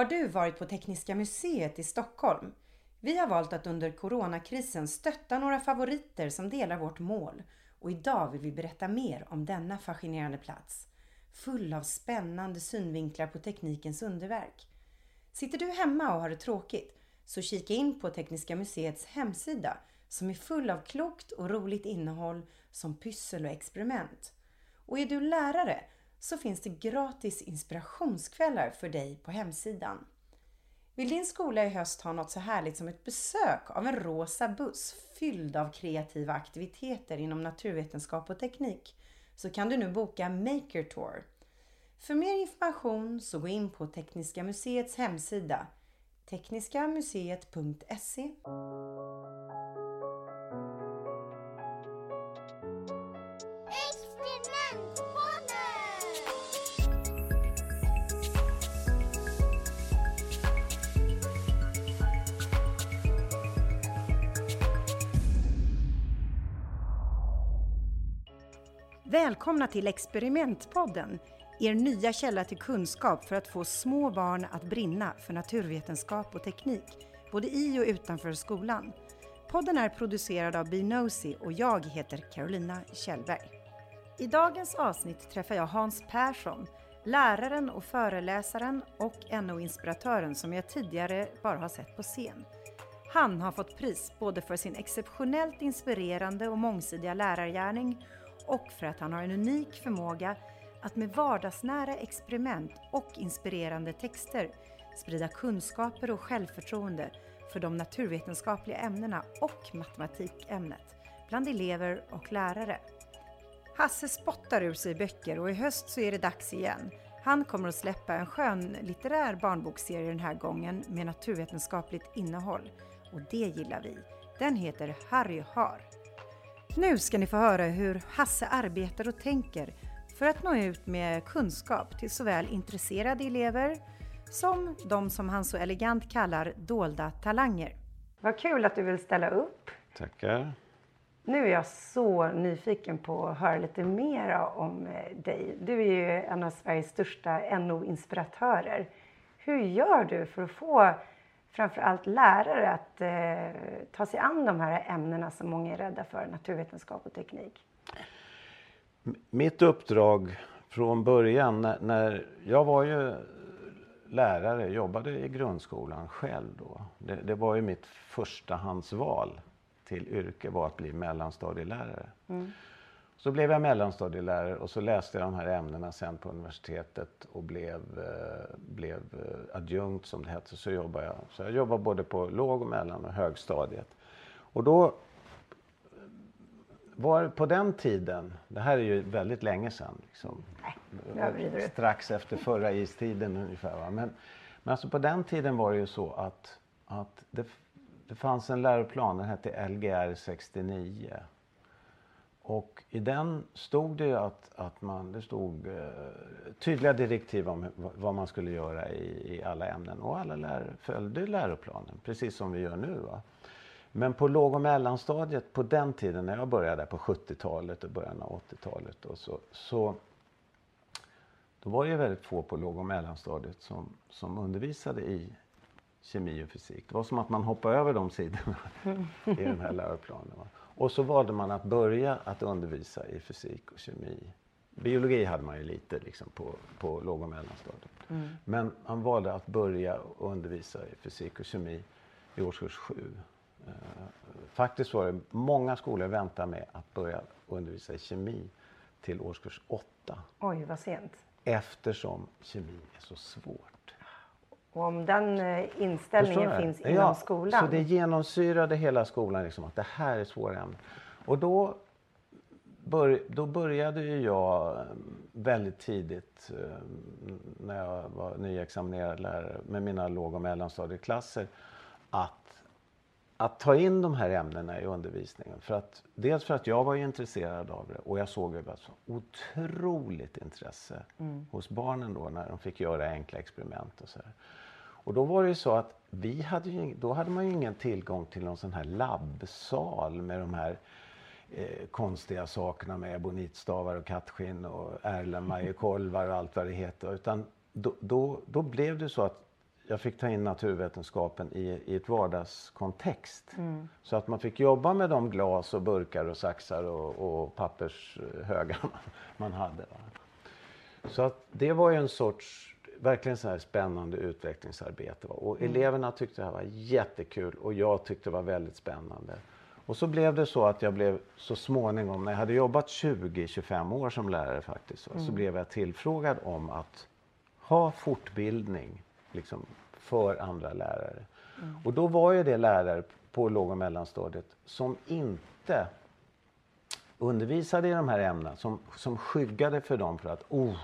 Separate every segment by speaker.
Speaker 1: Har du varit på Tekniska museet i Stockholm? Vi har valt att under coronakrisen stötta några favoriter som delar vårt mål och idag vill vi berätta mer om denna fascinerande plats. Full av spännande synvinklar på teknikens underverk. Sitter du hemma och har det tråkigt så kika in på Tekniska museets hemsida som är full av klokt och roligt innehåll som pyssel och experiment. Och är du lärare så finns det gratis inspirationskvällar för dig på hemsidan. Vill din skola i höst ha något så härligt som ett besök av en rosa buss fylld av kreativa aktiviteter inom naturvetenskap och teknik så kan du nu boka Maker Tour. För mer information så gå in på Tekniska museets hemsida tekniskamuseet.se Välkomna till Experimentpodden, er nya källa till kunskap för att få små barn att brinna för naturvetenskap och teknik, både i och utanför skolan. Podden är producerad av Binosi och jag heter Carolina Kjellberg. I dagens avsnitt träffar jag Hans Persson, läraren och föreläsaren och NO-inspiratören som jag tidigare bara har sett på scen. Han har fått pris både för sin exceptionellt inspirerande och mångsidiga lärargärning och för att han har en unik förmåga att med vardagsnära experiment och inspirerande texter sprida kunskaper och självförtroende för de naturvetenskapliga ämnena och matematikämnet bland elever och lärare. Hasse spottar ur sig böcker och i höst så är det dags igen. Han kommer att släppa en skön litterär barnbokserie den här gången med naturvetenskapligt innehåll och det gillar vi. Den heter Harry Har. Nu ska ni få höra hur Hasse arbetar och tänker för att nå ut med kunskap till såväl intresserade elever som de som han så elegant kallar dolda talanger. Vad kul att du vill ställa upp.
Speaker 2: Tackar.
Speaker 1: Nu är jag så nyfiken på att höra lite mer om eh, dig. Du är ju en av Sveriges största NO-inspiratörer. Hur gör du för att få framförallt lärare att eh, ta sig an de här ämnena som många är rädda för, naturvetenskap och teknik?
Speaker 2: Mitt uppdrag från början, när, när jag var ju lärare, jobbade i grundskolan själv då. Det, det var ju mitt förstahandsval till yrke var att bli mellanstadielärare. Mm. Så blev jag mellanstadielärare och så läste jag de här ämnena sen på universitetet och blev, eh, blev eh, adjunkt som det hette. Så jobbade jag. Så jag jobbade både på låg och mellan och högstadiet. Och då var på den tiden, det här är ju väldigt länge sedan, liksom,
Speaker 1: Nej,
Speaker 2: strax efter förra istiden ungefär. Va? Men, men alltså på den tiden var det ju så att, att det, det fanns en läroplan, den hette Lgr 69. Och i den stod det att, att man, det stod eh, tydliga direktiv om vad man skulle göra i, i alla ämnen. Och alla lär, följde läroplanen, precis som vi gör nu. Va? Men på låg och mellanstadiet på den tiden när jag började på 70-talet och början av 80-talet så, så då var det väldigt få på låg och mellanstadiet som, som undervisade i kemi och fysik. Det var som att man hoppade över de sidorna i den här läroplanen. Va? Och så valde man att börja att undervisa i fysik och kemi. Biologi hade man ju lite liksom på, på låg och mellanstadiet. Mm. Men man valde att börja undervisa i fysik och kemi i årskurs 7. Uh, eh, faktiskt var det många skolor väntade med att börja undervisa i kemi till årskurs 8.
Speaker 1: Oj, vad sent.
Speaker 2: Eftersom kemi är så svårt.
Speaker 1: Och om den eh, inställningen finns inom ja, skolan.
Speaker 2: Så det genomsyrade hela skolan liksom, att det här är svåra ämnen. Och då, bör, då började ju jag eh, väldigt tidigt eh, när jag var nyexaminerad lärare med mina låg och mellanstadieklasser att, att ta in de här ämnena i undervisningen. För att, dels för att jag var intresserad av det och jag såg var så otroligt intresse mm. hos barnen då när de fick göra enkla experiment och så här. Och då var det ju så att vi hade ju, då hade man ju ingen tillgång till någon sån här labbsal med de här eh, konstiga sakerna med ebonitstavar och kattskinn och erlenmajorkolvar och allt vad det heter. Utan då, då, då blev det så att jag fick ta in naturvetenskapen i, i ett vardagskontext. Mm. Så att man fick jobba med de glas och burkar och saxar och, och pappershögar man, man hade. Va? Så att det var ju en sorts, verkligen så här spännande utvecklingsarbete. Va? Och mm. eleverna tyckte det här var jättekul och jag tyckte det var väldigt spännande. Och så blev det så att jag blev så småningom, när jag hade jobbat 20-25 år som lärare faktiskt, mm. så blev jag tillfrågad om att ha fortbildning liksom, för andra lärare. Mm. Och då var ju det lärare på låg och mellanstadiet som inte undervisade i de här ämnena, som, som skyggade för dem för att oh,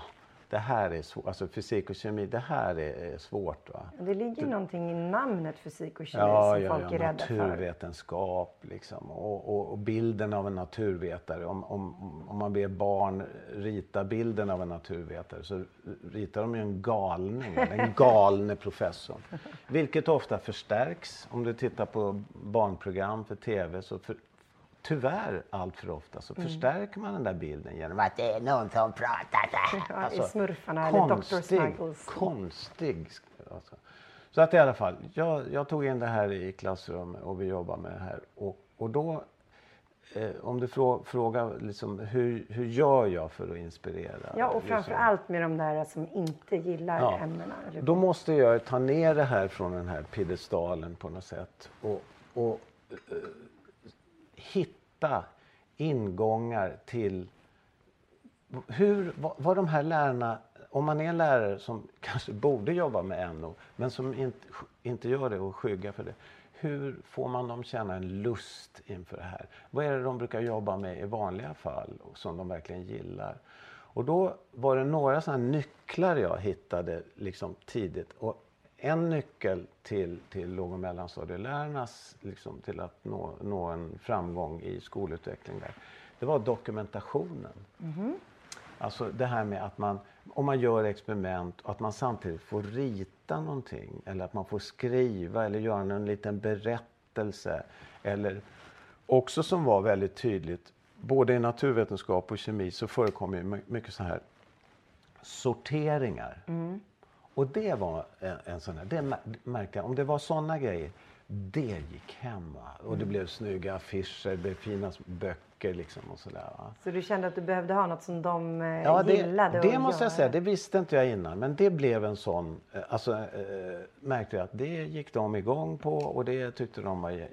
Speaker 2: det här är svårt, alltså fysik och kemi, det här är svårt. Va?
Speaker 1: Det ligger du, någonting i namnet fysik och kemi ja, som ja, folk ja, är rädda
Speaker 2: för. Naturvetenskap liksom och, och, och, bilden av en naturvetare. Om, om, om man ber barn rita bilden av en naturvetare så ritar de ju en galning, den galne professorn. Vilket ofta förstärks. Om du tittar på barnprogram för tv så för, tyvärr allt för ofta så mm. förstärker man den där bilden genom att det är någon som pratar så
Speaker 1: här. Alltså, I Smurfarna eller Dr. Snuggles.
Speaker 2: Konstig. Alltså. Så att i alla fall, jag, jag, tog in det här i klassrummet och vi jobbar med det här. Och, och då, eh, om du frå, frågar liksom, hur, hur gör jag för att inspirera?
Speaker 1: Ja, och framför liksom. allt med de där som inte gillar ja. ämnena.
Speaker 2: Då måste jag ta ner det här från den här piedestalen på något sätt. Och, och eh, hitta hitta ingångar till hur, vad, vad de här lärarna, om man är en lärare som kanske borde jobba med NO men som inte, inte gör det och skyggar för det. Hur får man dem känna en lust inför det här? Vad är det de brukar jobba med i vanliga fall och som de verkligen gillar? Och då var det några sådana nycklar jag hittade liksom tidigt. Och en nyckel till, till låg och mellanstadielärarnas, liksom, till att nå, nå en framgång i skolutveckling där, det var dokumentationen. Mm. Alltså det här med att man, om man gör experiment, att man samtidigt får rita någonting eller att man får skriva eller göra en liten berättelse. Eller också som var väldigt tydligt, både i naturvetenskap och kemi så förekommer ju mycket så här sorteringar. Mm. Och det var en, en sån här, det märkte jag, om det var såna grejer, det gick hem. Va? Och det mm. blev snygga affischer, det blev fina böcker liksom och sådär. Va?
Speaker 1: Så du kände att du behövde ha något som de eh, ja, det, gillade?
Speaker 2: Det måste jag säga, det visste inte jag innan. Men det blev en sån, eh, alltså äh, märkte jag att det gick de igång på och det tyckte de var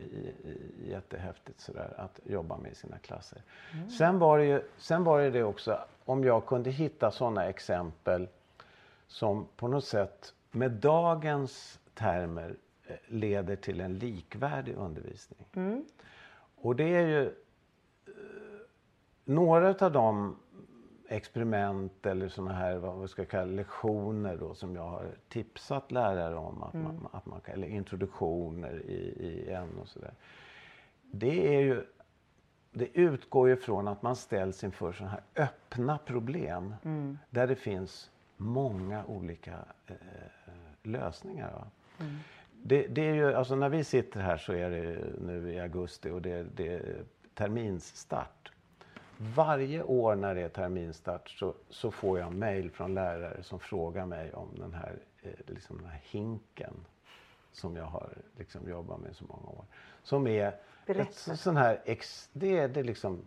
Speaker 2: jättehäftigt sådär att jobba med i sina klasser. Mm. Sen, var det ju, sen var det det också, om jag kunde hitta sådana exempel som på något sätt med dagens termer eh, leder till en likvärdig undervisning. Mm. Och det är ju eh, några av de experiment eller såna här vad vi ska kalla lektioner då, som jag har tipsat lärare om att, mm. man, att man eller introduktioner i, i en och sådär. Det är ju det utgår ju från att man ställs inför sådana här öppna problem mm. där det finns många olika eh, lösningar. Mm. Det, det, är ju, alltså när vi sitter här så är det nu i augusti och det, det är terminsstart. Varje år när det är terminstart så, så får jag mejl från lärare som frågar mig om den här, eh, liksom den här hinken som jag har liksom jobbat med så många år. Som är ett sån här, ex, det är det liksom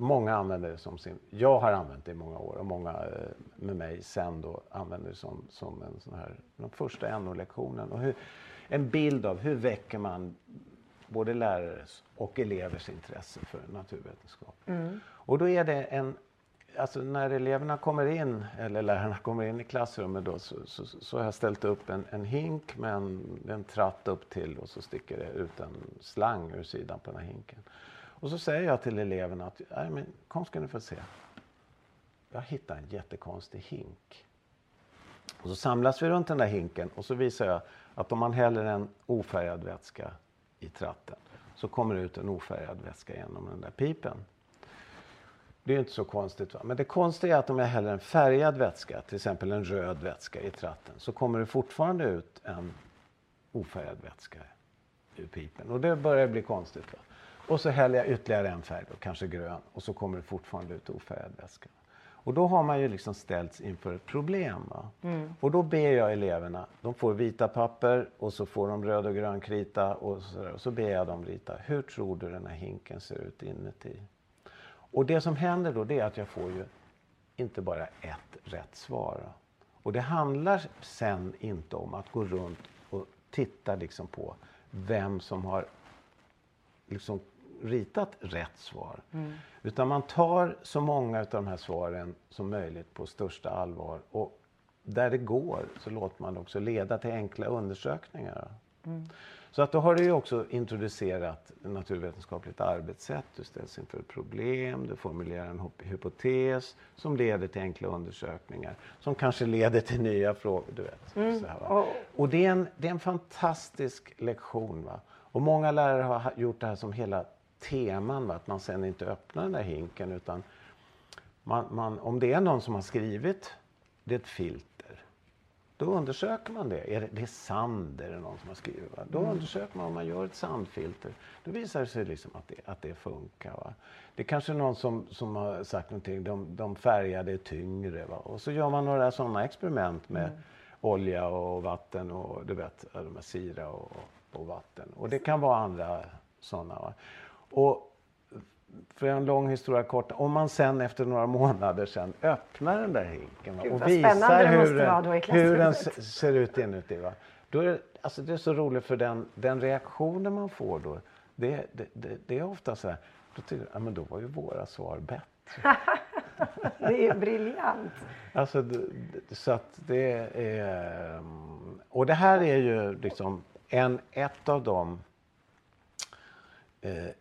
Speaker 2: Många använder det som sin... Jag har använt det i många år och många eh, med mig sen då använder det som, som en sån här, den första NO-lektionen. Och hur, en bild av hur väcker man både lärares och elevers intresse för naturvetenskap. Mm. Och då är det en, alltså när eleverna kommer in, eller lärarna kommer in i klassrummet då, så, så, så har jag ställt upp en, en hink med en, en tratt upp till och så sticker det ut en slang ur sidan på den här hinken. Och så säger jag till eleverna att Nej, men kom ska ni få se. Jag hittade en jättekonstig hink. Och så samlas vi runt den där hinken och så visar jag att om man häller en ofärgad vätska i tratten så kommer det ut en ofärgad vätska genom den där pipen. Det är inte så konstigt. Va? Men det konstiga är att om jag häller en färgad vätska, till exempel en röd vätska i tratten, så kommer det fortfarande ut en ofärgad vätska ur pipen. Och det börjar bli konstigt. Va? Och så häller jag ytterligare en färg, då, kanske grön, och så kommer det fortfarande ut ofärgad vätska. Och då har man ju liksom ställts inför ett problem. Va? Och då ber jag eleverna, de får vita papper och så får de röd och grön krita och så, och så ber jag dem rita. Hur tror du den här hinken ser ut inuti? Och det som händer då det är att jag får ju inte bara ett rätt svar. Och det handlar sen inte om att gå runt och titta liksom på vem som har liksom ritat rätt svar. Utan man tar så många av de här svaren som möjligt på största allvar. Och där det går så låter man det också leda till enkla undersökningar. Så att då har du ju också introducerat naturvetenskapligt arbetssätt. Du ställs inför ett problem, du formulerar en hyp- hypotes som leder till enkla undersökningar. Som kanske leder till nya frågor. Du vet, så här?
Speaker 1: Och-
Speaker 2: det är, en, det är en fantastisk lektion. Va? Och många lärare har ha- gjort det här som hela teman. Va? Att man sen inte öppnar den där hinken utan man, man, om det är någon som har skrivit, det är ett filter. Då undersöker man det. Är det, det är sand, är det någon som har skrivit. Va? Då undersöker man om man gör ett sandfilter. Då visar det sig liksom att, det, att det funkar. Va? Det är kanske någon som, som har sagt någonting, de, de färgade är tyngre. Va? Och så gör man några sådana experiment med olja och vatten och du vet, de här syra och, och vatten. Och det kan vara andra sådana. Va? Och för en lång historia kort. Om man sen efter några månader sen öppnar den där hinken
Speaker 1: Gud,
Speaker 2: och visar hur den, hur den ser ut inuti. Va? Då är det, alltså det är så roligt för den, den reaktionen man får då. Det, det, det, det är ofta så här. Då, tycker, jag, ja, men då var ju våra svar bättre.
Speaker 1: Det är briljant.
Speaker 2: Alltså, så att det är... mm, Och det här är ju liksom en, ett av de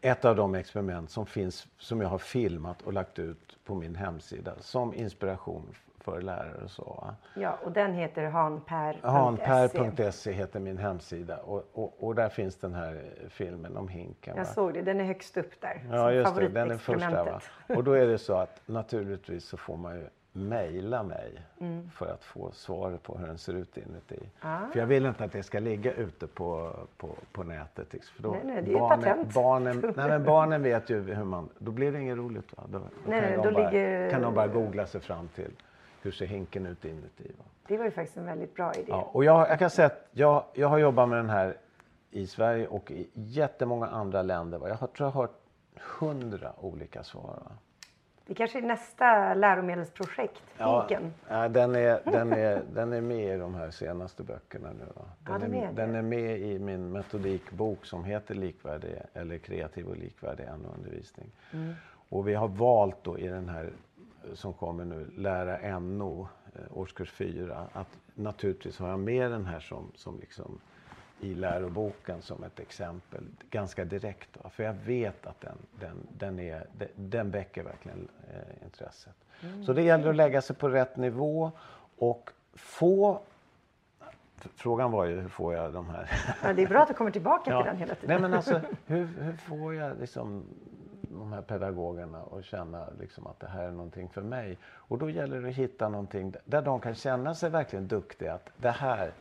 Speaker 2: ett av de experiment som finns, som jag har filmat och lagt ut på min hemsida som inspiration för lärare och så. va.
Speaker 1: Ja, och den heter hanper.se.
Speaker 2: Hanper.se heter min hemsida och, och, och där finns den här eh, filmen om hinken. va.
Speaker 1: Jag såg det, den är högst upp där.
Speaker 2: Ja, just det. Den är första. Va? Och då är det så att naturligtvis så får man ju mejla mig
Speaker 1: Mm.
Speaker 2: för att få svar på hur den ser ut inuti.
Speaker 1: Ah.
Speaker 2: För jag vill inte att det ska ligga ute på, på, på nätet. liksom. För då,
Speaker 1: Nej, nej, det är
Speaker 2: barnen,
Speaker 1: patent.
Speaker 2: barnen, nej, men barnen vet ju hur man... Då blir det inget roligt. Va? Då, då
Speaker 1: Nej,
Speaker 2: kan,
Speaker 1: nej,
Speaker 2: de
Speaker 1: då
Speaker 2: bara,
Speaker 1: ligger-
Speaker 2: kan de bara googla sig fram till hur ser hinken ut inuti. Va?
Speaker 1: Det var ju faktiskt en väldigt bra idé.
Speaker 2: Ja, och jag, jag kan säga att jag, jag har jobbat med den här i Sverige och i jättemånga andra länder. Va? Jag har, tror jag har hört hundra olika svar. Va?
Speaker 1: Det kanske är nästa läromedelsprojekt, Hinken.
Speaker 2: ja, den, är, den, är, den är med i de här senaste böckerna nu. Va? Den,
Speaker 1: Ja, den är
Speaker 2: den är med i min metodikbok som heter Likvärdig eller kreativ och likvärdig NO-undervisning.
Speaker 1: Mm.
Speaker 2: Och vi har valt då i den här som kommer nu, Lära NO, eh, årskurs 4, att naturligtvis har jag med den här som, som liksom i läroboken som ett exempel, ganska direkt. Va? För jag vet att den, den, den, är, den, den väcker verkligen eh, intresset. Så det gäller att lägga sig på rätt nivå och få... Frågan var ju hur får jag de här...
Speaker 1: Ja, det är bra att du kommer tillbaka
Speaker 2: Ja.
Speaker 1: till den hela tiden.
Speaker 2: Nej men alltså, hur, hur får jag liksom de här pedagogerna att känna liksom att det här är någonting för mig? Och då gäller det att hitta någonting där de kan känna sig verkligen duktiga. Att det här,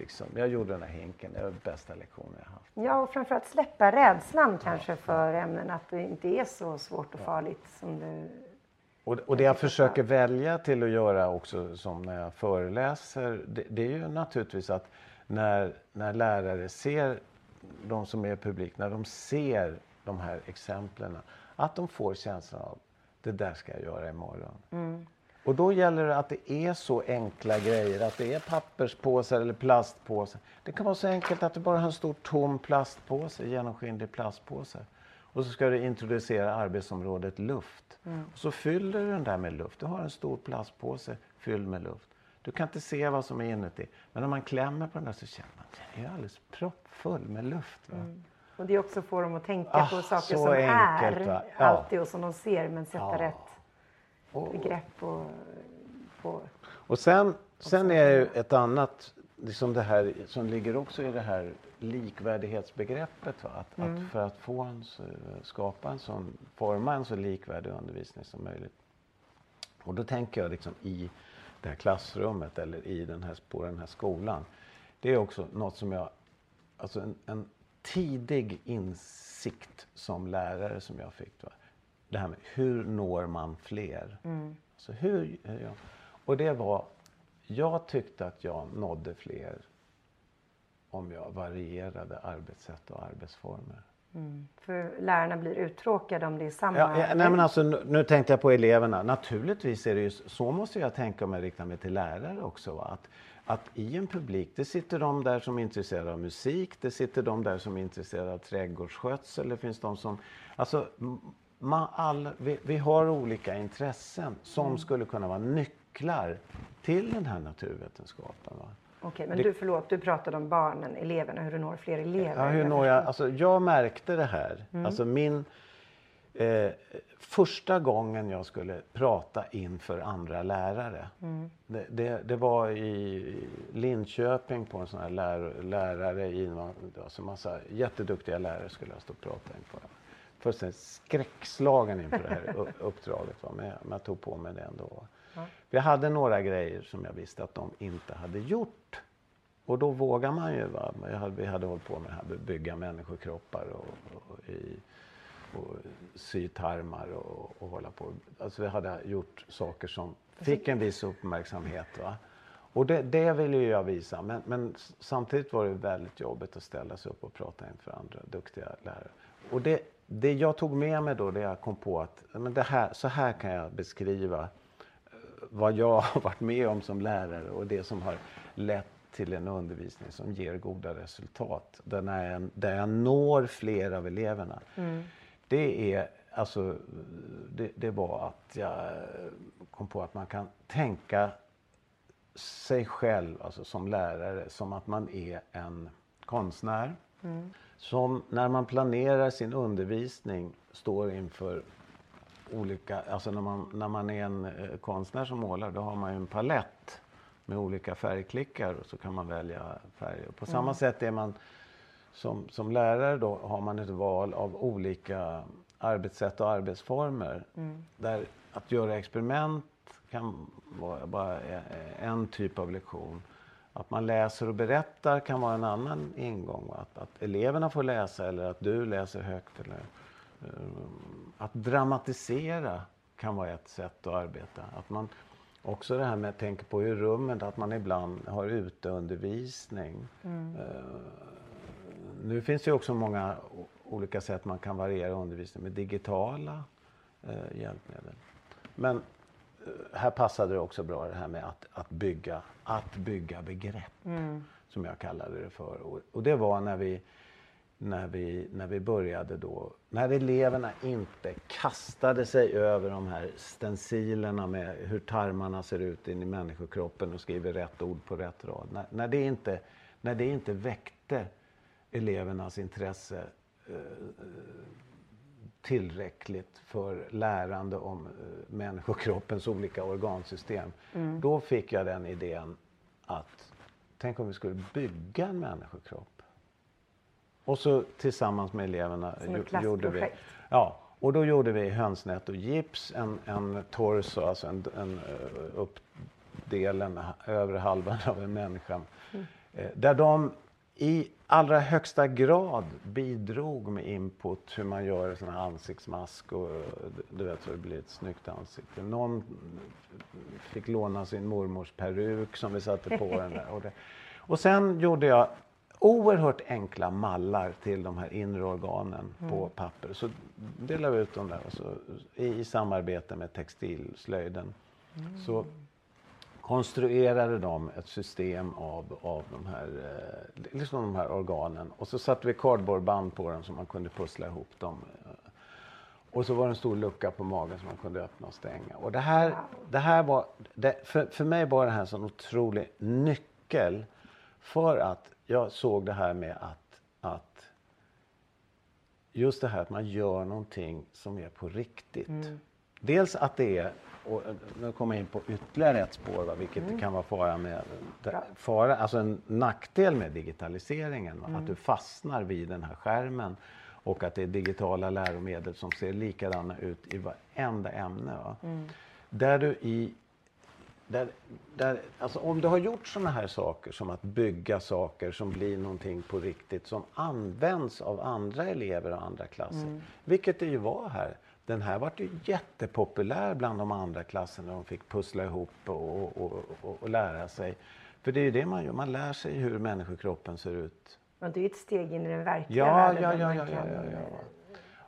Speaker 2: liksom, jag gjorde den här hinken, det var bästa lektionen jag haft.
Speaker 1: Ja, och framförallt släppa rädslan kanske för ämnen, att det inte är så svårt och farligt som det...
Speaker 2: Och, och det jag försöker välja till att göra också som när jag föreläser, det, det är ju naturligtvis att när, när lärare ser, de som är publik, när de ser de här exemplen, att de får känslan av det där ska jag göra imorgon. Och då gäller det att det är så enkla grejer, att det är papperspåsar eller plastpåsar. Det kan vara så enkelt att du bara har en stor tom plastpåse, genomskinlig plastpåse. Och så ska du introducera arbetsområdet luft. Och så fyller du den där med luft. Du har en stor plastpåse fylld med luft. Du kan inte se vad som är inuti. Men om man klämmer på den där så känner man att den är alldeles proppfull med luft. Va?
Speaker 1: Och det är också få dem att tänka
Speaker 2: Ah,
Speaker 1: på saker som
Speaker 2: enkelt,
Speaker 1: är
Speaker 2: va? Ja.
Speaker 1: alltid och som de ser, men sätta
Speaker 2: Ja.
Speaker 1: rätt
Speaker 2: Och-
Speaker 1: begrepp och, på...
Speaker 2: Och sen, sen är ju ett annat, liksom det här som ligger också i det här likvärdighetsbegreppet. Va? Att, att för att få en, skapa en sån, forma en så likvärdig undervisning som möjligt. Och då tänker jag liksom i det här klassrummet eller i den här, på den här skolan. Det är också något som jag, alltså en, en tidig insikt som lärare som jag fick. Va? Det här med hur når man fler? Alltså hur, ja. Och det var, jag tyckte att jag nådde fler om jag varierade arbetssätt och arbetsformer.
Speaker 1: Mm. För lärarna blir uttråkade om det är samma...
Speaker 2: Ja, ja, nej men alltså, nu, nu tänkte jag på eleverna. Naturligtvis är det ju så måste jag tänka om jag riktar mig till lärare också. Va? Att, att i en publik, det sitter de där som är intresserade av musik, det sitter de där som är intresserade av trädgårdsskötsel, det finns de som... Alltså, man, all, vi, vi har olika intressen som mm. skulle kunna vara nycklar till den här naturvetenskapen. Va?
Speaker 1: Okej, men det, du förlåt, du pratade om barnen, eleverna, hur du når fler elever.
Speaker 2: Ja, hur når jag? Alltså, jag märkte det här. Mm. Alltså min... Eh, första gången jag skulle prata inför andra lärare. Mm. Det, det, det, var i Linköping på en sån här lär, lärare i alltså massa jätteduktiga lärare skulle jag stå och prata inför. Fullständigt skräckslagen inför det här uppdraget. Va? Men, jag, men jag tog på mig det ändå. Ja. Vi hade några grejer som jag visste att de inte hade gjort. Och då vågar man ju. Va? Vi hade hållit på med att bygga människokroppar och, och, i, och sy tarmar och, och hålla på. Alltså vi hade gjort saker som fick en viss uppmärksamhet. Va? Och det, det ville ju jag visa. Men, men, samtidigt var det väldigt jobbigt att ställa sig upp och prata inför andra duktiga lärare. Och det, det jag tog med mig då, det jag kom på att men det här, så här kan jag beskriva vad jag har varit med om som lärare och det som har lett till en undervisning som ger goda resultat. Där jag, där jag når fler av eleverna. Mm. Det är alltså, det, det, var att jag kom på att man kan tänka sig själv, alltså som lärare, som att man är en konstnär. Mm. Som när man planerar sin undervisning står inför olika, alltså när man, när man är en eh, konstnär som målar då har man ju en palett med olika färgklickar och så kan man välja färger. På mm. samma sätt är man som, som lärare då har man ett val av olika arbetssätt och arbetsformer. Mm. Där att göra experiment kan vara bara en typ av lektion. Att man läser och berättar kan vara en annan ingång. Att, att eleverna får läsa eller att du läser högt. Eller, uh, att dramatisera kan vara ett sätt att arbeta. Att man, också det här med att tänka på i rummet, att man ibland har uteundervisning. Mm. Uh, nu finns det också många olika sätt man kan variera undervisning med digitala uh, hjälpmedel. Men här passade det också bra det här med att, att, bygga, att bygga begrepp. Mm. Som jag kallade det för. Och, och det var när vi när vi, när vi började då, när eleverna inte kastade sig över de här stencilerna med hur tarmarna ser ut in i människokroppen och skriver rätt ord på rätt rad. När, när, det, inte, när det inte väckte elevernas intresse eh, tillräckligt för lärande om eh, människokroppens olika organsystem. Mm. Då fick jag den idén att tänk om vi skulle bygga en människokropp. Och så tillsammans med eleverna
Speaker 1: Som gjorde vi.
Speaker 2: Ja, och då gjorde vi hönsnät och gips, en, en torso, alltså en, en eh, uppdelen, övre halvan av en människa. Mm. Eh, där de i allra högsta grad bidrog med input hur man gör en sån här ansiktsmask och du vet så det blir ett snyggt ansikte. Någon fick låna sin mormors peruk som vi satte på den där. Och, det. och sen gjorde jag oerhört enkla mallar till de här inre organen mm. på papper. Så delade vi ut dem där och så, i, i samarbete med textilslöjden. Mm. Så konstruerade de ett system av, av de, här, eh, liksom de här organen. Och så satte vi kardborreband på dem så man kunde pussla ihop dem. Och så var det en stor lucka på magen som man kunde öppna och stänga. Och det här, det här var, det, för, för mig var det här en sån otrolig nyckel för att jag såg det här med att, att just det här att man gör någonting som är på riktigt. Mm. Dels att det är, och nu kommer jag in på ytterligare ett spår, va, vilket mm. kan vara fara med, fara, alltså en nackdel med digitaliseringen. Mm. Att du fastnar vid den här skärmen och att det är digitala läromedel som ser likadana ut i varenda ämne. Va. Mm. Där du i där, där, alltså om du har gjort sådana här saker som att bygga saker som blir någonting på riktigt som används av andra elever och andra klasser. Mm. Vilket det ju var här. Den här vart ju jättepopulär bland de andra klasserna. De fick pussla ihop och, och, och, och, lära sig. För det är ju det man gör, man lär sig hur människokroppen ser ut.
Speaker 1: Och det är ett steg in i den verkliga
Speaker 2: ja,
Speaker 1: världen.
Speaker 2: Ja, ja, ja, ja, ja, ja.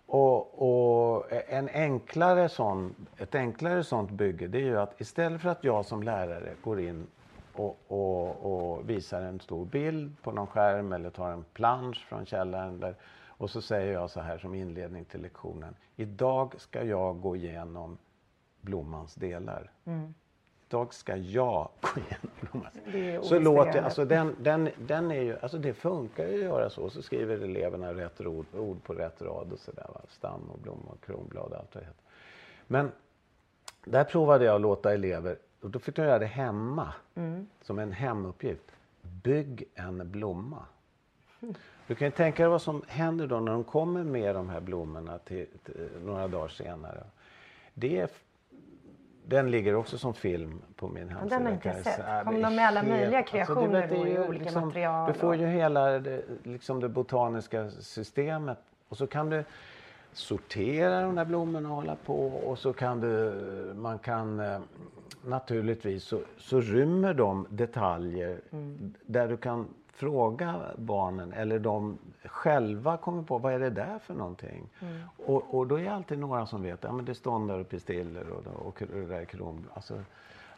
Speaker 2: Och, och, en enklare sån, ett enklare sånt bygge det är ju att istället för att jag som lärare går in och, och, och visar en stor bild på någon skärm eller tar en plansch från källaren där, och så säger jag så här som inledning till lektionen. Idag ska jag gå igenom blommans delar. Mm. Idag ska jag gå igenom blommans delar. Så låter, alltså den, den, den är ju, alltså det funkar ju att göra så. Så skriver eleverna rätt ord, ord på rätt rad och sådär. Stam och blomma och kronblad och allt vad det heter. Men där provade jag att låta elever, och då fick de göra det hemma. Mm. Som en hemuppgift. Bygg en blomma. Du kan ju tänka dig vad som händer då när de kommer med de här blommorna till, till några dagar senare. Det är, den ligger också som film på min hemsida.
Speaker 1: Den har inte jag sett. Kommer de med alla möjliga alltså, kreationer alltså, vet, då i olika liksom, material?
Speaker 2: Du får ju hela det, liksom det botaniska systemet och så kan du sortera de där blommorna och hålla på och så kan du, man kan eh, naturligtvis så, så rymmer de detaljer mm. där du kan fråga barnen eller de själva kommer på vad är det där för någonting. Mm. Och, och då är det alltid några som vet, ja men det är ståndar och pistiller och, och, det där krom. Alltså,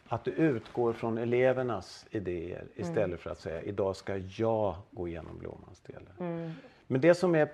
Speaker 2: att du utgår från elevernas idéer mm. istället mm. för att säga idag ska jag gå igenom blommans delar. Mm. Men det som är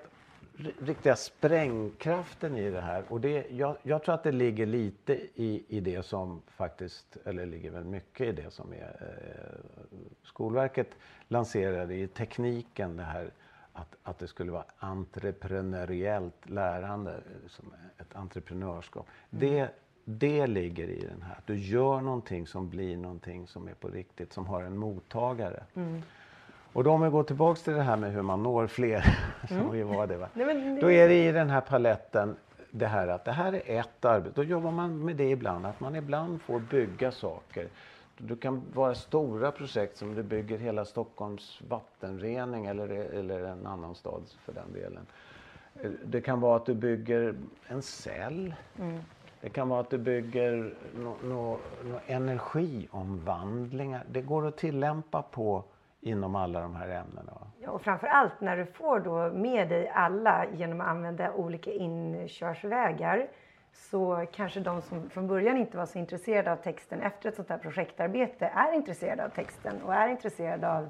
Speaker 2: riktiga sprängkraften i det här. Och det, jag, jag, tror att det ligger lite i, i det som faktiskt, eller ligger väl mycket i det som är eh, Skolverket lanserade i tekniken det här att, att det skulle vara entreprenöriellt lärande, som ett entreprenörskap. Mm. Det, det ligger i den här, att du gör någonting som blir någonting som är på riktigt, som har en mottagare. Mm. Och då om vi går tillbaks till det här med hur man når fler, mm. som vi var det, va? Nej, men, då är det i den här paletten det här att det här är ett arbete. Då jobbar man med det ibland, att man ibland får bygga saker. Det kan vara stora projekt som du bygger hela Stockholms vattenrening eller, eller en annan stad för den delen. Det kan vara att du bygger en cell. Mm. Det kan vara att du bygger no, no, no energiomvandlingar. Det går att tillämpa på inom alla de här ämnena.
Speaker 1: Ja, och framför allt när du får då med dig alla genom att använda olika inkörsvägar så kanske de som från början inte var så intresserade av texten efter ett sånt här projektarbete är intresserade av texten och är intresserade av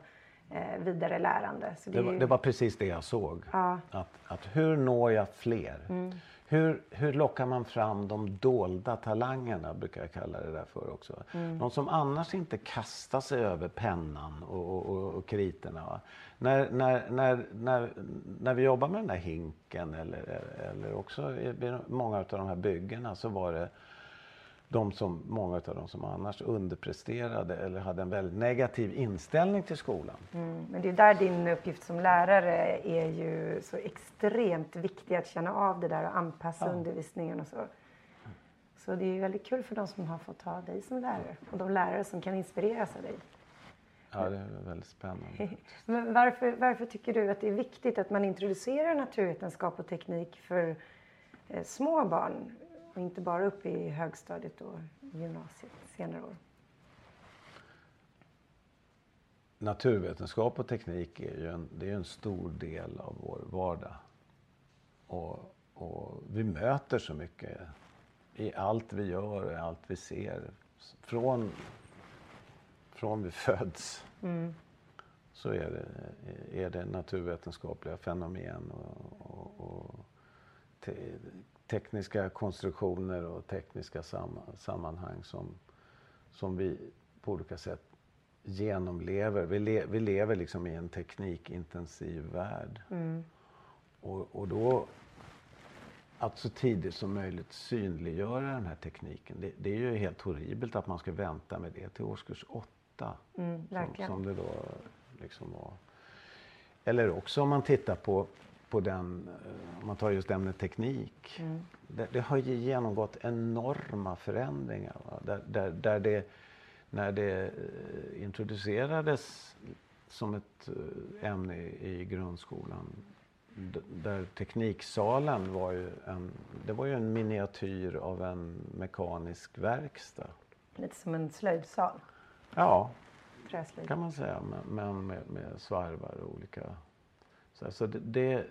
Speaker 1: eh, vidare lärande.
Speaker 2: Det, det, var, ju... det, var, precis det jag såg. Ja. Att, att hur når jag fler? Mm. Hur, hur lockar man fram de dolda talangerna, brukar jag kalla det där för också. Mm. De som annars inte kastar sig över pennan och, och, och kriterna. När, när, när, när, när vi jobbar med den där hinken eller, eller också i många av de här byggena så var det de som, många av dem som annars underpresterade eller hade en väldigt negativ inställning till skolan.
Speaker 1: Mm, men det är där din uppgift som lärare är ju så extremt viktig att känna av det där och anpassa ja. undervisningen och så. Så det är väldigt kul för de som har fått ha dig som lärare och de lärare som kan inspireras av dig.
Speaker 2: Ja, det är väldigt spännande.
Speaker 1: Men varför, varför tycker du att det är viktigt att man introducerar naturvetenskap och teknik för eh, små barn? Och inte bara upp i högstadiet och gymnasiet senare år.
Speaker 2: Naturvetenskap och teknik är ju en, det är en stor del av vår vardag. Och, och vi möter så mycket i allt vi gör och allt vi ser. Från, från vi föds mm. så är det, är det naturvetenskapliga fenomen och, och, och te, tekniska konstruktioner och tekniska sam sammanhang som, som vi på olika sätt genomlever. Vi, le vi lever liksom i en teknikintensiv värld. Mm. Och, och då att så tidigt som möjligt synliggöra den här tekniken. Det, det, är ju helt horribelt att man ska vänta med det till årskurs åtta. Mm, som, som, det då liksom var. Eller också om man tittar på på den, eh, om man tar just ämnet teknik. Mm. Det, det, har ju genomgått enorma förändringar. Där, där, där, det, när det eh, introducerades som ett eh, ämne i, grundskolan där tekniksalen var ju en, det var ju en miniatyr av en mekanisk verkstad.
Speaker 1: Lite som en slöjdsal.
Speaker 2: Ja,
Speaker 1: Träslöjd.
Speaker 2: kan man säga. Men, men med, med svarvar och olika... Så, så det, det,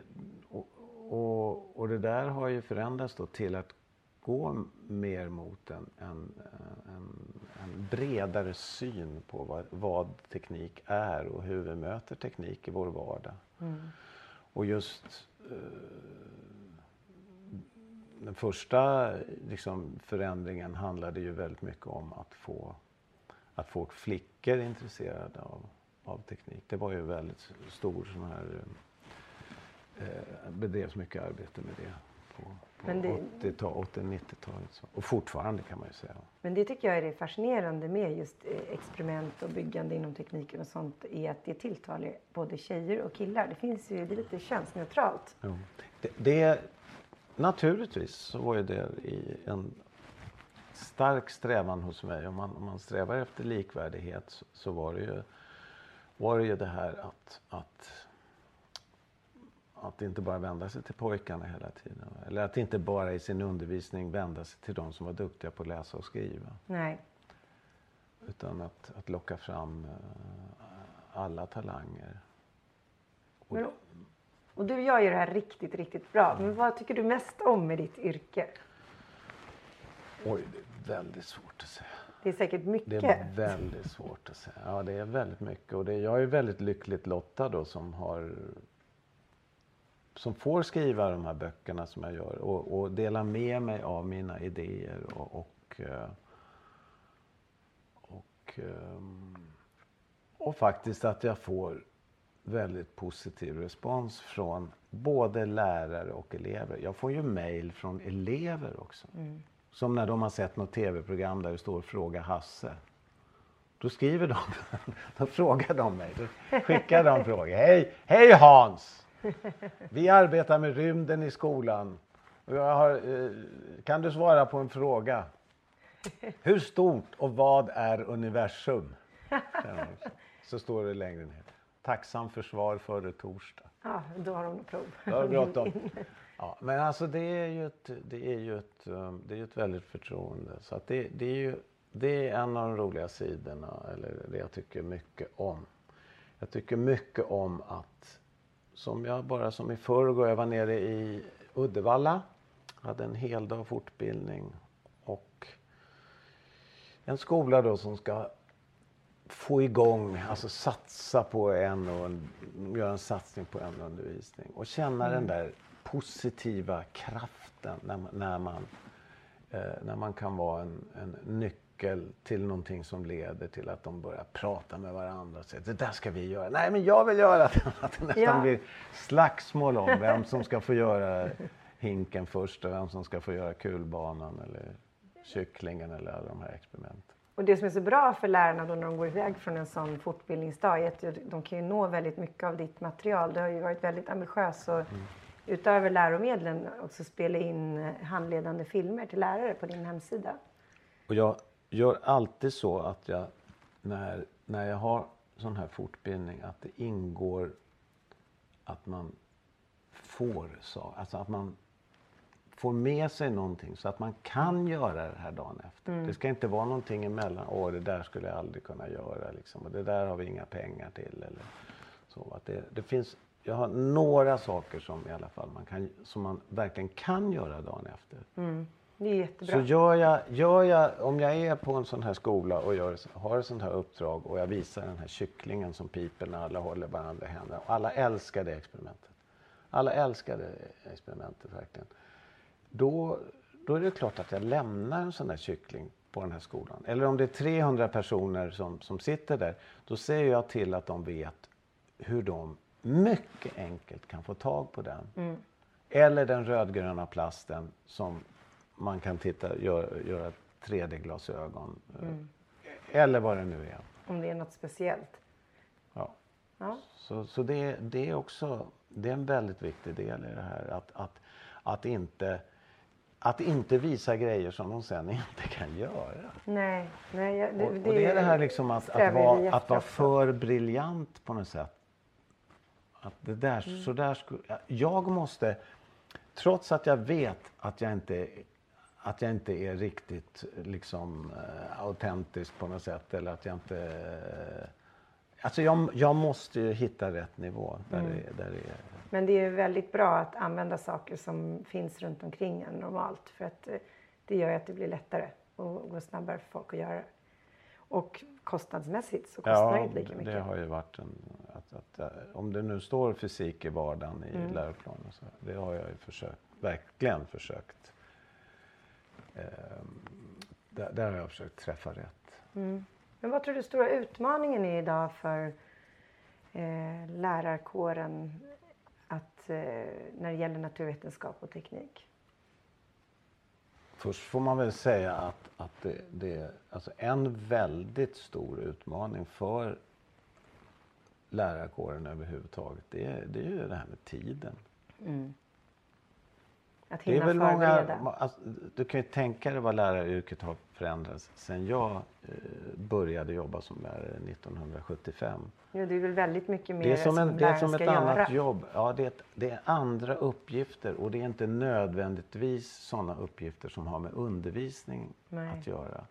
Speaker 2: och, och, och det där har ju förändrats då till att gå mer mot en, en, en, en bredare syn på vad, vad teknik är och hur vi möter teknik i vår vardag.
Speaker 1: Mm.
Speaker 2: Och just eh, den första liksom, förändringen handlade ju väldigt mycket om att få, att få flickor intresserade av, av teknik. Det var ju väldigt stor sån här, eh, bedrevs mycket arbete med det på, på
Speaker 1: det-
Speaker 2: 80-tal- 80-90-talet. så. Och fortfarande kan man ju säga.
Speaker 1: Men det tycker jag är det fascinerande med just eh, experiment och byggande inom tekniken och sånt är att det tilltalar både tjejer och killar. Det finns ju, det är lite könsneutralt.
Speaker 2: Jo. Det, det, naturligtvis så var ju det i en stark strävan hos mig. Om man, om man strävar efter likvärdighet så, så var, det ju, var det ju det här att, att, att inte bara vända sig till pojkarna hela tiden. Eller att inte bara i sin undervisning vända sig till de som var duktiga på att läsa och skriva.
Speaker 1: Nej.
Speaker 2: Utan att, att locka fram eh, alla talanger. Och-
Speaker 1: Men, och du gör ju det här riktigt, riktigt bra. Men vad tycker du mest om med ditt yrke?
Speaker 2: Oj, det är väldigt svårt att säga.
Speaker 1: Det är säkert
Speaker 2: Det
Speaker 1: mycket.
Speaker 2: är väldigt svårt att säga. Ja, det är väldigt mycket. Och det, jag är väldigt lyckligt lottad då som har som får skriva de här böckerna som jag gör och, och dela med mig av mina idéer och, och, eh, och, ehm, och faktiskt att jag får väldigt positiv respons från både lärare och elever. Jag får ju mejl från elever också. Som när de har sett något tv-program där det står Fråga Hasse. Då skriver de, då frågar de mig, då skickar de frågor. Hej, hej Hans! Vi arbetar med rymden i skolan. Har, eh, kan du svara på en fråga? Hur stort och vad är universum? Så står det längre ner. Tacksam för svar före torsdag.
Speaker 1: Ja, då har de prov.
Speaker 2: Jag har bråttom. Ja, men alltså det är ju ett, det är ju ett, um, det är ett väldigt förtroende. Så att det, det är ju det är en av de roliga sidorna, eller det jag tycker mycket om. Jag tycker mycket om att, som jag bara som i förrgår, jag var nere i Uddevalla, hade en hel dag fortbildning och en skola då som ska få igång, alltså satsa på en och en, göra en satsning på en undervisning. Och känna den där positiva kraften när man, när man, eh, när man kan vara en, en nyckel till någonting som leder till att de börjar prata med varandra och säger det där ska vi göra. Nej men jag vill göra det. Att det nästan
Speaker 1: Ja.
Speaker 2: blir slagsmål om vem som ska få göra hinken först och vem som ska få göra kulbanan eller kycklingen eller alla de här experimenten.
Speaker 1: Och det som är så bra för lärarna då när de går iväg från en sån fortbildningsdag är att de kan ju nå väldigt mycket av ditt material. Du har ju varit väldigt ambitiös och utöver läromedlen också spela in handledande filmer till lärare på din hemsida.
Speaker 2: Och jag gör alltid så att jag när, när jag har sån här fortbildning att det ingår att man får så, alltså att man får med sig någonting så att man kan göra det här dagen efter. Det ska inte vara någonting emellan. Åh, det där skulle jag aldrig kunna göra liksom. Och det där har vi inga pengar till. Eller så. Att det, det finns, jag har några saker som i alla fall man kan, som man verkligen kan göra dagen efter.
Speaker 1: Det är jättebra.
Speaker 2: Så gör jag, gör jag, om jag är på en sån här skola och gör, har ett sånt här uppdrag och jag visar den här kycklingen som piper när alla håller varandra i händerna. Och alla älskar det experimentet. Alla älskar det experimentet verkligen. Då, då är det klart att jag lämnar en sån här kyckling på den här skolan. Eller om det är 300 personer som, som sitter där, då ser jag till att de vet hur de mycket enkelt kan få tag på den. Eller den rödgröna plasten som man kan titta, göra, göra 3D-glasögon. Eller vad det nu är.
Speaker 1: Om det är något speciellt.
Speaker 2: Ja.
Speaker 1: Ja.
Speaker 2: Så, så det, det är också det är en väldigt viktig del i det här. Att, att, att, inte, att inte visa grejer som de sen inte kan göra.
Speaker 1: Nej, nej. jag-
Speaker 2: Och, och det är det här liksom att, att, vara, att vara för briljant på något sätt. Att det där, mm. så där skulle, jag måste, trots att jag vet att jag inte, att jag inte är riktigt liksom uh, autentisk på något sätt eller att jag inte uh, Alltså jag, jag måste hitta rätt nivå. Där mm. det, där det är.
Speaker 1: Men det är väldigt bra att använda saker som finns runt omkring en normalt. För att eh, det gör att det blir lättare och går snabbare för folk att göra. Och kostnadsmässigt så kostar det inte lika mycket.
Speaker 2: det har ju varit en... Att, att, eh, om det nu står fysik i vardagen i mm. läroplanen så det har jag ju försökt, verkligen försökt. Eh, där, där, har jag försökt träffa rätt.
Speaker 1: Mm. Men vad tror du stora utmaningen är idag för eh, lärarkåren att, eh, när det gäller naturvetenskap och teknik?
Speaker 2: Först får man väl säga att, att det, det alltså en väldigt stor utmaning för lärarkåren överhuvudtaget, det, är, det är ju det här med tiden. Mm.
Speaker 1: Att hinna det är väl många,
Speaker 2: alltså, Du kan ju tänka dig vad läraryrket har förändrats sen jag eh, började jobba som lärare 1975.
Speaker 1: Ja, det är väl väldigt mycket mer
Speaker 2: det är som, en, det är som ett göra. annat jobb. Ja, det är, det är andra uppgifter och det är inte nödvändigtvis sådana uppgifter som har med undervisning Nej. att göra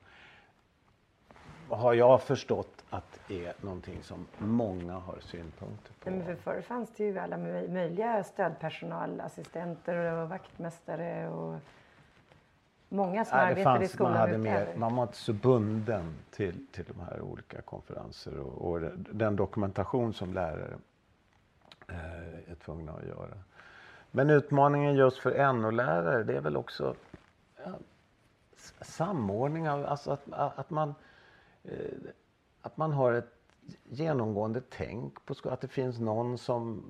Speaker 2: har jag förstått att det är någonting som många har synpunkter på.
Speaker 1: Men för förr fanns det ju alla möjliga stödpersonal, assistenter och vaktmästare och många som Nej, arbetade i skolan.
Speaker 2: Man, hade mer, man var inte så bunden till, till de här olika konferenser och, och den dokumentation som lärare eh, är tvungna att göra. Men utmaningen just för NO-lärare det är väl också ja, samordning av, alltså att, att man Eh, att man har ett genomgående tänk på att det finns någon som,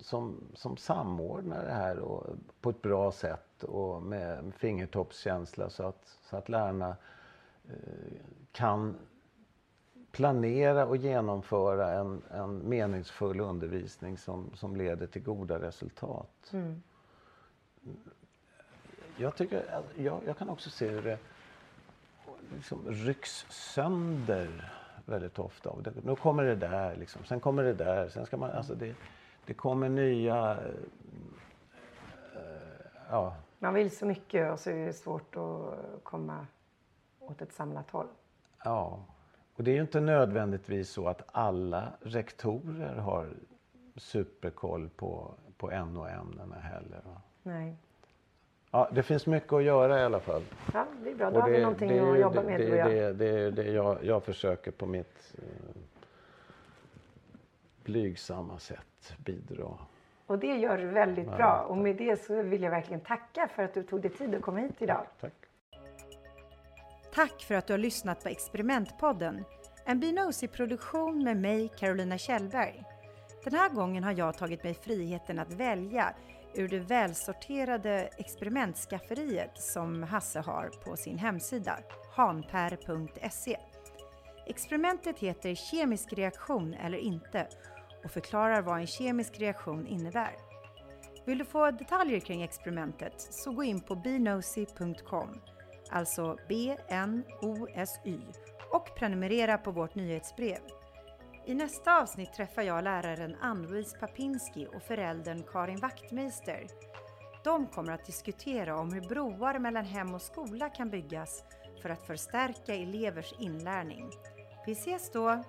Speaker 2: som, som samordnar det här och, på ett bra sätt och med fingertoppskänsla så att, så att lärarna eh, kan planera och genomföra en, en meningsfull undervisning som, som leder till goda resultat. Mm. Jag, tycker, jag, jag kan också se hur det liksom rycks sönder väldigt ofta. Och det, nu kommer det där, liksom. sen kommer det där. Sen ska man, alltså det, det kommer nya... Äh,
Speaker 1: ja. Man vill så mycket och så är det svårt att komma åt ett samlat håll.
Speaker 2: Ja. Och det är ju inte nödvändigtvis så att alla rektorer har superkoll på, på NO-ämnena heller. Va?
Speaker 1: Nej.
Speaker 2: Ja, det finns mycket att göra i alla fall.
Speaker 1: Ja, det är bra. Då det, har vi någonting det, att jobba med.
Speaker 2: Det, det, det, är det jag, jag försöker på mitt eh, blygsamma sätt bidra.
Speaker 1: Och det gör du väldigt ja, bra. Och med det så vill jag verkligen tacka för att du tog dig tid att komma hit idag.
Speaker 2: Tack.
Speaker 1: Tack för att du har lyssnat på Experimentpodden. En Binosi-produktion med mig, Carolina Kjellberg. Den här gången har jag tagit mig friheten att välja ur det välsorterade experimentskafferiet som Hasse har på sin hemsida, hanper.se. Experimentet heter Kemisk reaktion eller inte och förklarar vad en kemisk reaktion innebär. Vill du få detaljer kring experimentet så gå in på bnosy.com, alltså B-N-O-S-Y och prenumerera på vårt nyhetsbrev. I nästa avsnitt träffar jag läraren Ann-Louise Papinski och föräldern Karin Wachtmeister. De kommer att diskutera om hur broar mellan hem och skola kan byggas för att förstärka elevers inlärning. Vi ses då!